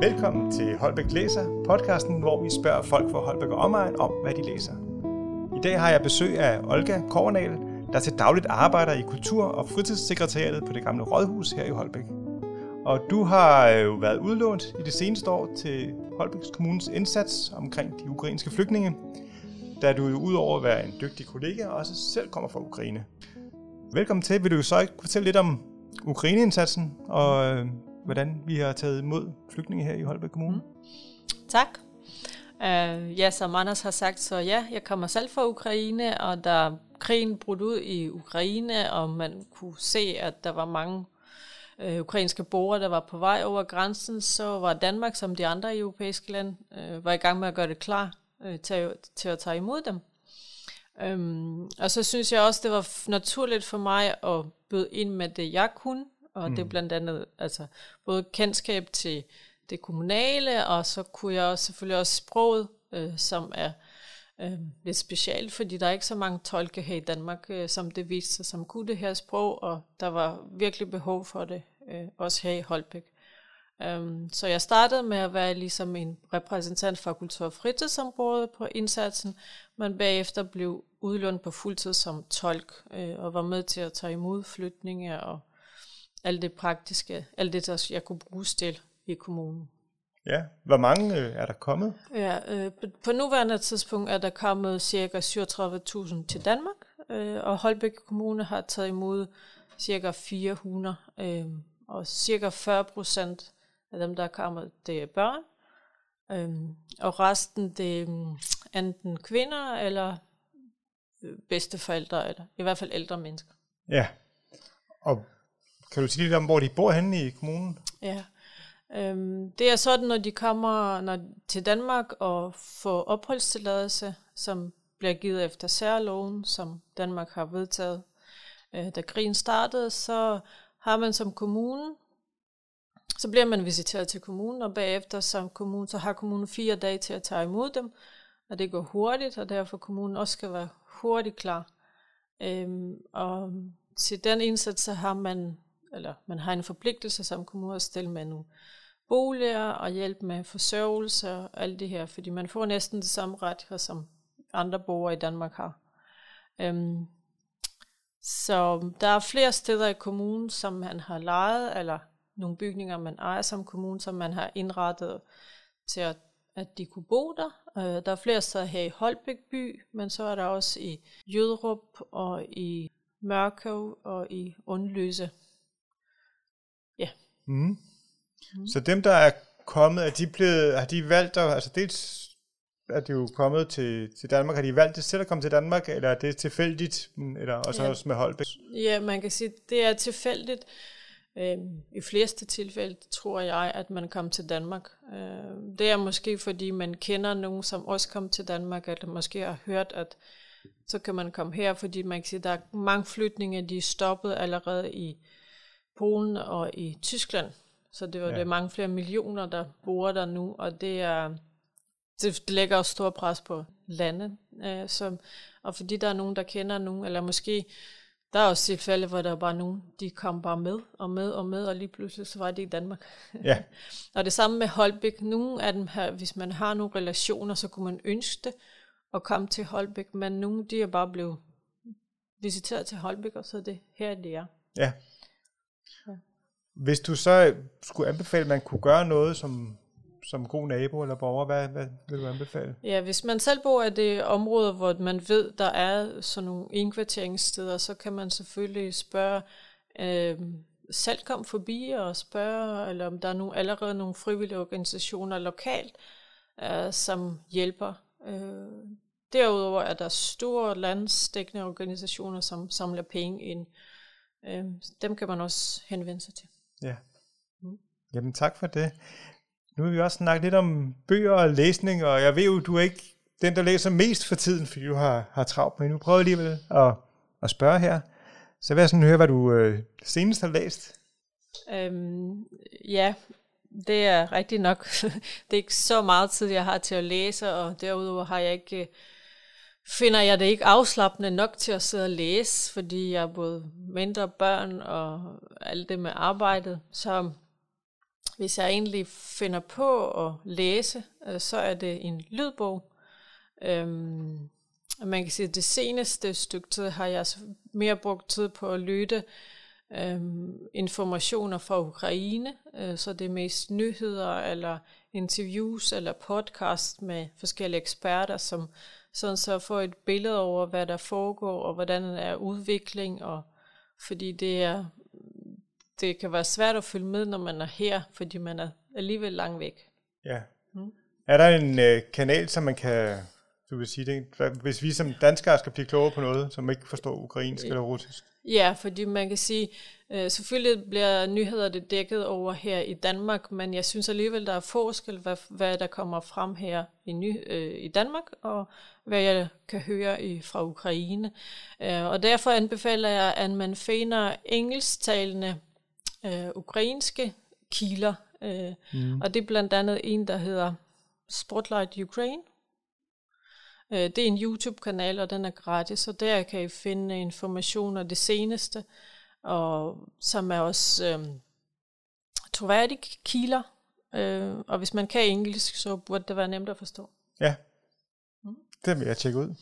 Velkommen til Holbæk Læser, podcasten, hvor vi spørger folk fra Holbæk og omegn om, hvad de læser. I dag har jeg besøg af Olga Kornal, der til dagligt arbejder i Kultur- og Fritidssekretariatet på det gamle Rådhus her i Holbæk. Og du har øh, jo været udlånt i det seneste år til Holbæks Kommunes indsats omkring de ukrainske flygtninge, da du jo udover at være en dygtig kollega også selv kommer fra Ukraine. Velkommen til. Vil du så ikke fortælle lidt om Ukraine-indsatsen og øh, hvordan vi har taget imod flygtninge her i Holbæk Kommune? Mm. Tak. Uh, ja, som Anders har sagt, så ja, jeg kommer selv fra Ukraine, og da krigen brød ud i Ukraine, og man kunne se, at der var mange uh, ukrainske borgere, der var på vej over grænsen, så var Danmark, som de andre europæiske lande, uh, var i gang med at gøre det klar uh, til, til at tage imod dem. Um, og så synes jeg også, det var naturligt for mig at byde ind med det, jeg kunne, og mm. det er blandt andet altså, både kendskab til det kommunale, og så kunne jeg også, selvfølgelig også sproget, øh, som er øh, lidt specielt, fordi der er ikke så mange tolke her i Danmark, øh, som det viste sig, som kunne det her sprog, og der var virkelig behov for det, øh, også her i Holbæk. Um, så jeg startede med at være ligesom en repræsentant for kultur- og fritidsområdet på indsatsen, men bagefter blev udlånt på fuldtid som tolk, øh, og var med til at tage imod flytninge og alt det praktiske, alt det, der jeg kunne bruge til i kommunen. Ja, hvor mange øh, er der kommet? Ja, øh, på, på nuværende tidspunkt er der kommet ca. 37.000 til Danmark, øh, og Holbæk Kommune har taget imod ca. 400, øh, og ca. 40 procent af dem, der er kommet, det er børn, øh, og resten det er enten kvinder eller bedsteforældre, eller i hvert fald ældre mennesker. Ja, og kan du sige lidt om, hvor de bor henne i kommunen? Ja, øhm, det er sådan, når de kommer når, til Danmark og får opholdstilladelse, som bliver givet efter særloven, som Danmark har vedtaget. Øh, da krigen startede, så har man som kommune, så bliver man visiteret til kommunen, og bagefter som kommune, så har kommunen fire dage til at tage imod dem, og det går hurtigt, og derfor kommunen også skal være hurtigt klar. Øhm, og til den indsats, så har man eller man har en forpligtelse som kommune at stille med nogle boliger og hjælpe med forsørgelse og alt det her, fordi man får næsten det samme ret, som andre borgere i Danmark har. Øhm, så der er flere steder i kommunen, som man har lejet, eller nogle bygninger, man ejer som kommune, som man har indrettet til at, at de kunne bo der. Øh, der er flere steder her i Holbæk by, men så er der også i Jødrup og i Mørkøv og i Undløse. Mm. Mm. Så dem, der er kommet, er de blevet, har de valgt at, altså dels er de jo kommet til, til Danmark, har de valgt det selv at komme til Danmark, eller er det tilfældigt, eller også, ja. også med Holbæk? Ja, man kan sige, det er tilfældigt. Øhm, I fleste tilfælde tror jeg, at man kommer til Danmark. Øhm, det er måske, fordi man kender nogen, som også kom til Danmark, eller måske har hørt, at så kan man komme her, fordi man kan sige, at der er mange flytninger, de er stoppet allerede i Polen og i Tyskland. Så det var ja. det mange flere millioner, der bor der nu, og det er det lægger også stor pres på landet. Øh, som, og fordi der er nogen, der kender nogen, eller måske der er også tilfælde, hvor der er bare nogen, de kom bare med og med og med, og lige pludselig så var det i Danmark. Ja. og det samme med Holbæk. Nogle af dem her, hvis man har nogle relationer, så kunne man ønske det at komme til Holbæk, men nogle de er bare blevet visiteret til Holbæk, og så er det her, det er. Ja. Hvis du så skulle anbefale, at man kunne gøre noget som, som god nabo eller borger, hvad, hvad vil du anbefale? Ja, hvis man selv bor i det område, hvor man ved, der er sådan nogle indkvarteringssteder, så kan man selvfølgelig spørge, øh, selv kom forbi og spørge, eller om der er nogle, allerede nogle frivillige organisationer lokalt, øh, som hjælper. Øh, derudover er der store landsdækkende organisationer, som samler penge ind. Øh, dem kan man også henvende sig til. Ja. Mm. Jamen tak for det. Nu vil vi også snakke lidt om bøger og læsning, og jeg ved jo, du er ikke den, der læser mest for tiden, fordi du har, har travlt, men nu prøver jeg alligevel at, at spørge her. Så vil jeg sådan høre, hvad du øh, senest har læst. Øhm, ja, det er rigtigt nok. det er ikke så meget tid, jeg har til at læse, og derudover har jeg ikke, finder jeg det ikke afslappende nok til at sidde og læse, fordi jeg har både mindre børn og alt det med arbejdet. Så hvis jeg egentlig finder på at læse, øh, så er det en lydbog. Øhm, man kan sige, at det seneste stykke tid har jeg mere brugt tid på at lytte øhm, informationer fra Ukraine, øh, så det er mest nyheder eller interviews eller podcast med forskellige eksperter, som sådan så får et billede over, hvad der foregår, og hvordan er udvikling, og fordi det er det kan være svært at følge med, når man er her, fordi man er alligevel langt væk. Ja. Mm. Er der en øh, kanal, som man kan, du vil sige det, hvis vi som danskere skal blive klogere på noget, som ikke forstår ukrainsk eller russisk? Ja, fordi man kan sige, øh, selvfølgelig bliver nyheder det dækket over her i Danmark, men jeg synes alligevel, der er forskel, hvad, hvad der kommer frem her i, ny, øh, i Danmark, og hvad jeg kan høre i, fra Ukraine. Øh, og derfor anbefaler jeg, at man finder engelsktalende øh, ukrainske kilder, øh, mm. og det er blandt andet en, der hedder Spotlight Ukraine. Øh, det er en YouTube-kanal, og den er gratis, og der kan I finde information om det seneste, og som er også øh, troværdige kilder, øh, og hvis man kan engelsk, så burde det være nemt at forstå. Ja, mm. det vil jeg tjekke ud.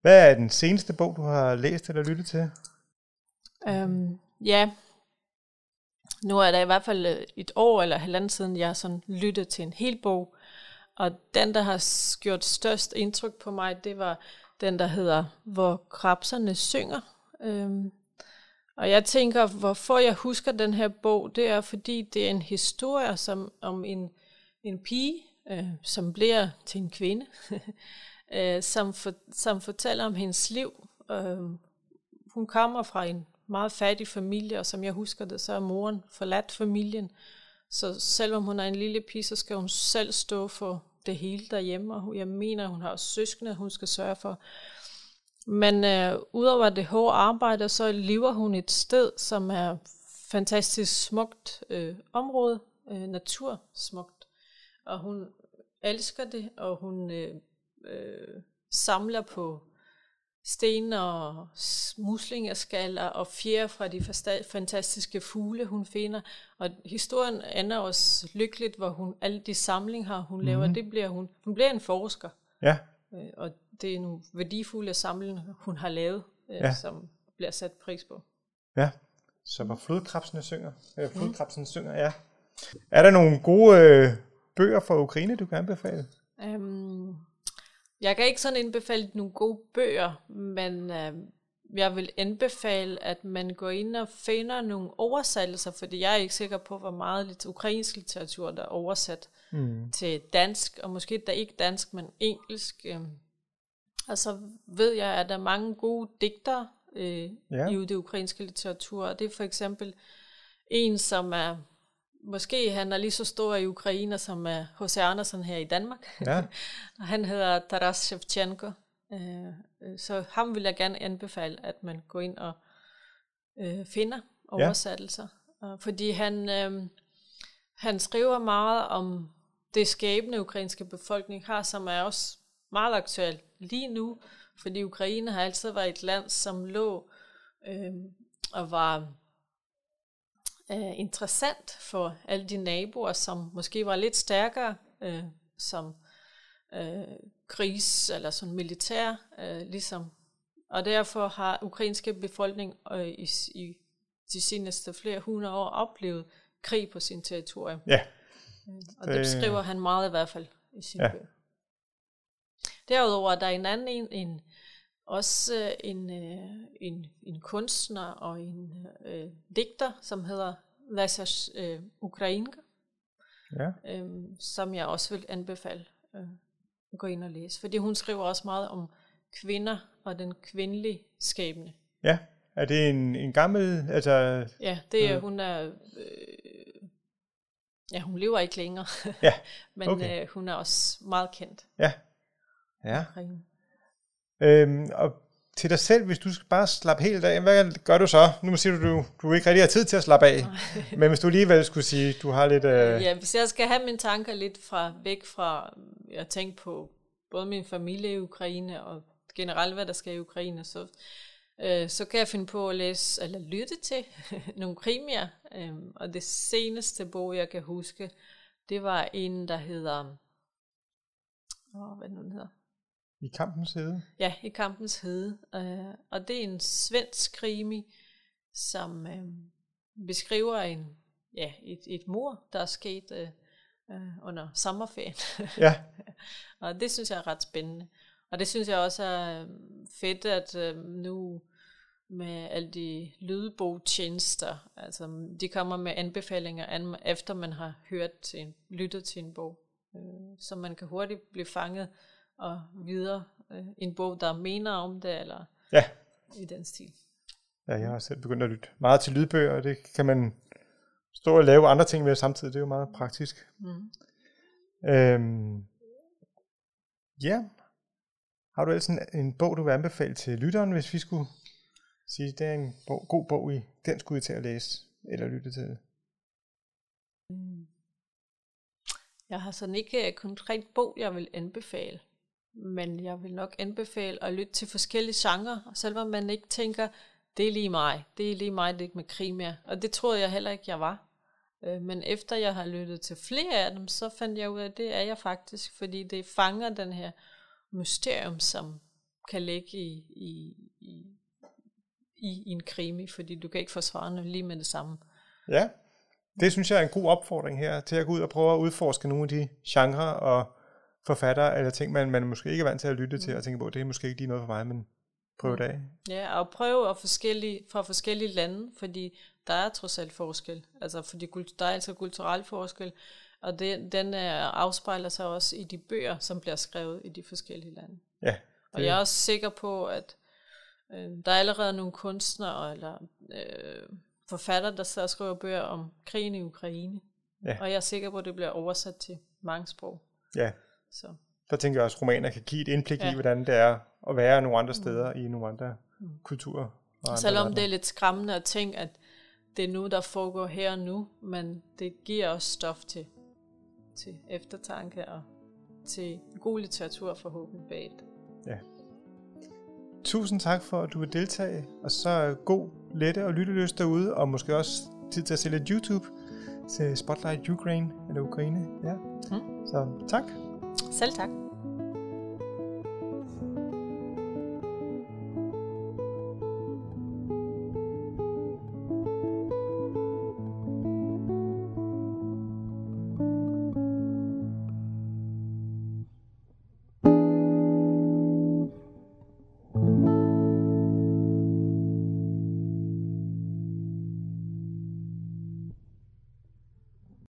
Hvad er den seneste bog, du har læst eller lyttet til? Um, ja, nu er der i hvert fald øh, et år eller halvandet siden, jeg har sådan lyttet til en hel bog. Og den, der har gjort størst indtryk på mig, det var den, der hedder Hvor krabserne synger. Øhm, og jeg tænker, hvorfor jeg husker den her bog, det er, fordi det er en historie som, om en, en pige, øh, som bliver til en kvinde, øh, som, for, som fortæller om hendes liv. Øh, hun kommer fra en meget fattig familie, og som jeg husker det, så er moren forladt familien. Så selvom hun er en lille pige, så skal hun selv stå for det hele derhjemme, og jeg mener, hun har også søskende, hun skal sørge for. Men øh, udover det hårde arbejde, så lever hun et sted, som er fantastisk smukt øh, område, øh, natursmukt. Og hun elsker det, og hun øh, øh, samler på sten og muslingeskaller og fjer fra de fantastiske fugle, hun finder. Og historien ender også lykkeligt, hvor hun alle de samlinger, hun laver, mm-hmm. det bliver hun, hun bliver en forsker. Ja. Øh, og det er nogle værdifulde samlinger, hun har lavet, øh, ja. som bliver sat pris på. Ja, så hvor flodkrabsene synger. Øh, flodkrabsene mm. synger, ja. Er der nogle gode øh, bøger fra Ukraine, du kan anbefale? Um, jeg kan ikke sådan anbefale nogle gode bøger, men øh, jeg vil anbefale, at man går ind og finder nogle oversættelser, fordi jeg er ikke sikker på, hvor meget lidt ukrainsk litteratur, der er oversat mm. til dansk, og måske der ikke dansk, men engelsk. Øh. Og så ved jeg, at der er mange gode digter øh, ja. i det ukrainske litteratur, og det er for eksempel en, som er Måske han er lige så stor i Ukraine som H.C. Andersen her i Danmark. Ja. han hedder Taras Shevchenko. Øh, øh, så ham vil jeg gerne anbefale, at man går ind og øh, finder oversættelser. Ja. Fordi han, øh, han skriver meget om det skæbne, ukrainske befolkning har, som er også meget aktuelt lige nu, fordi Ukraine har altid været et land, som lå øh, og var øh, interessant for alle de naboer, som måske var lidt stærkere, øh, som øh, krigs- eller sådan militær, øh, ligesom. Og derfor har ukrainske befolkning øh, i, i de seneste flere hundrede år oplevet krig på sin territorium. Ja. Og det, det beskriver han meget i hvert fald i sin ja. bøger. Derudover er der en anden en, en også en, øh, en, en kunstner og en øh, digter, som hedder Lasers øh, Ukrainka, ja. øh, som jeg også vil anbefale øh, at gå ind og læse. Fordi hun skriver også meget om kvinder og den kvindelige skæbne. Ja, er det en, en gammel... Altså, ja, det er, øh, hun er... Øh, ja, hun lever ikke længere. Ja, Men okay. øh, hun er også meget kendt. Ja, ja. Øhm, og til dig selv, hvis du skal bare slappe helt af, hvad gør du så? Nu siger du, du, du ikke rigtig har tid til at slappe af, men hvis du alligevel skulle sige, du har lidt... Øh... Ja, hvis jeg skal have mine tanker lidt fra væk fra, jeg tænker på både min familie i Ukraine, og generelt hvad der skal i Ukraine, så øh, så kan jeg finde på at læse, eller lytte til nogle krimier. Øh, og det seneste bog, jeg kan huske, det var en, der hedder... Åh, hvad nu den hedder? I kampens hede? Ja, i kampens hede. Øh, og det er en svensk krimi, som øh, beskriver en, ja, et, et mor, der er sket øh, øh, under sommerferien. Ja. og det synes jeg er ret spændende. Og det synes jeg også er øh, fedt, at øh, nu med alle de lydbogtjenester, altså de kommer med anbefalinger, an, efter man har hørt til en, lyttet til en bog. Øh, så man kan hurtigt blive fanget og videre øh, en bog, der mener om det, eller Ja. i den stil. Ja, jeg har selv begyndt at lytte meget til lydbøger, og det kan man stå og lave andre ting med samtidig. Det er jo meget praktisk. Mm. Øhm, ja. Har du ellers en, en bog, du vil anbefale til lytteren, hvis vi skulle sige, det er en bog, god bog, i den skulle I til at læse eller lytte til? Jeg har sådan ikke et konkret bog, jeg vil anbefale. Men jeg vil nok anbefale at lytte til forskellige genrer, selvom man ikke tænker, det er lige mig, det er lige mig, det er ikke med krig mere. Og det troede jeg heller ikke, jeg var. Øh, men efter jeg har lyttet til flere af dem, så fandt jeg ud af, at det er jeg faktisk, fordi det fanger den her mysterium, som kan ligge i, i, i, i, i en krimi, fordi du kan ikke få svarene lige med det samme. Ja, det synes jeg er en god opfordring her, til at gå ud og prøve at udforske nogle af de genrer og forfattere, eller ting, man, man måske ikke er vant til at lytte til, og tænke på, det er måske ikke lige noget for mig, men prøv det af. Ja, og prøve at forskellige, fra forskellige lande, fordi der er trods alt forskel. Altså, fordi der er altså kulturel forskel, og det, den er, afspejler sig også i de bøger, som bliver skrevet i de forskellige lande. Ja, Og jeg er også sikker på, at øh, der er allerede nogle kunstnere eller øh, forfattere, der sidder og skriver bøger om krigen i Ukraine. Ja. Og jeg er sikker på, at det bliver oversat til mange sprog. ja. Så Der tænker jeg også, at romaner kan give et indblik ja. i, Ja. hvordan det er at være nogle andre steder i nogle andre kulturer. Og andre Selvom det er lidt skræmmende at tænke, at det er nu, der foregår her og nu, men det giver også stof til, til eftertanke og til god litteratur forhåbentlig bag det. Tusind tak for, at du vil deltage, og så god lette og lytteløst derude, og måske også tid til at se lidt YouTube til Spotlight Ukraine, eller Ukraine. Ja. Mm. Så tak. Selv tak.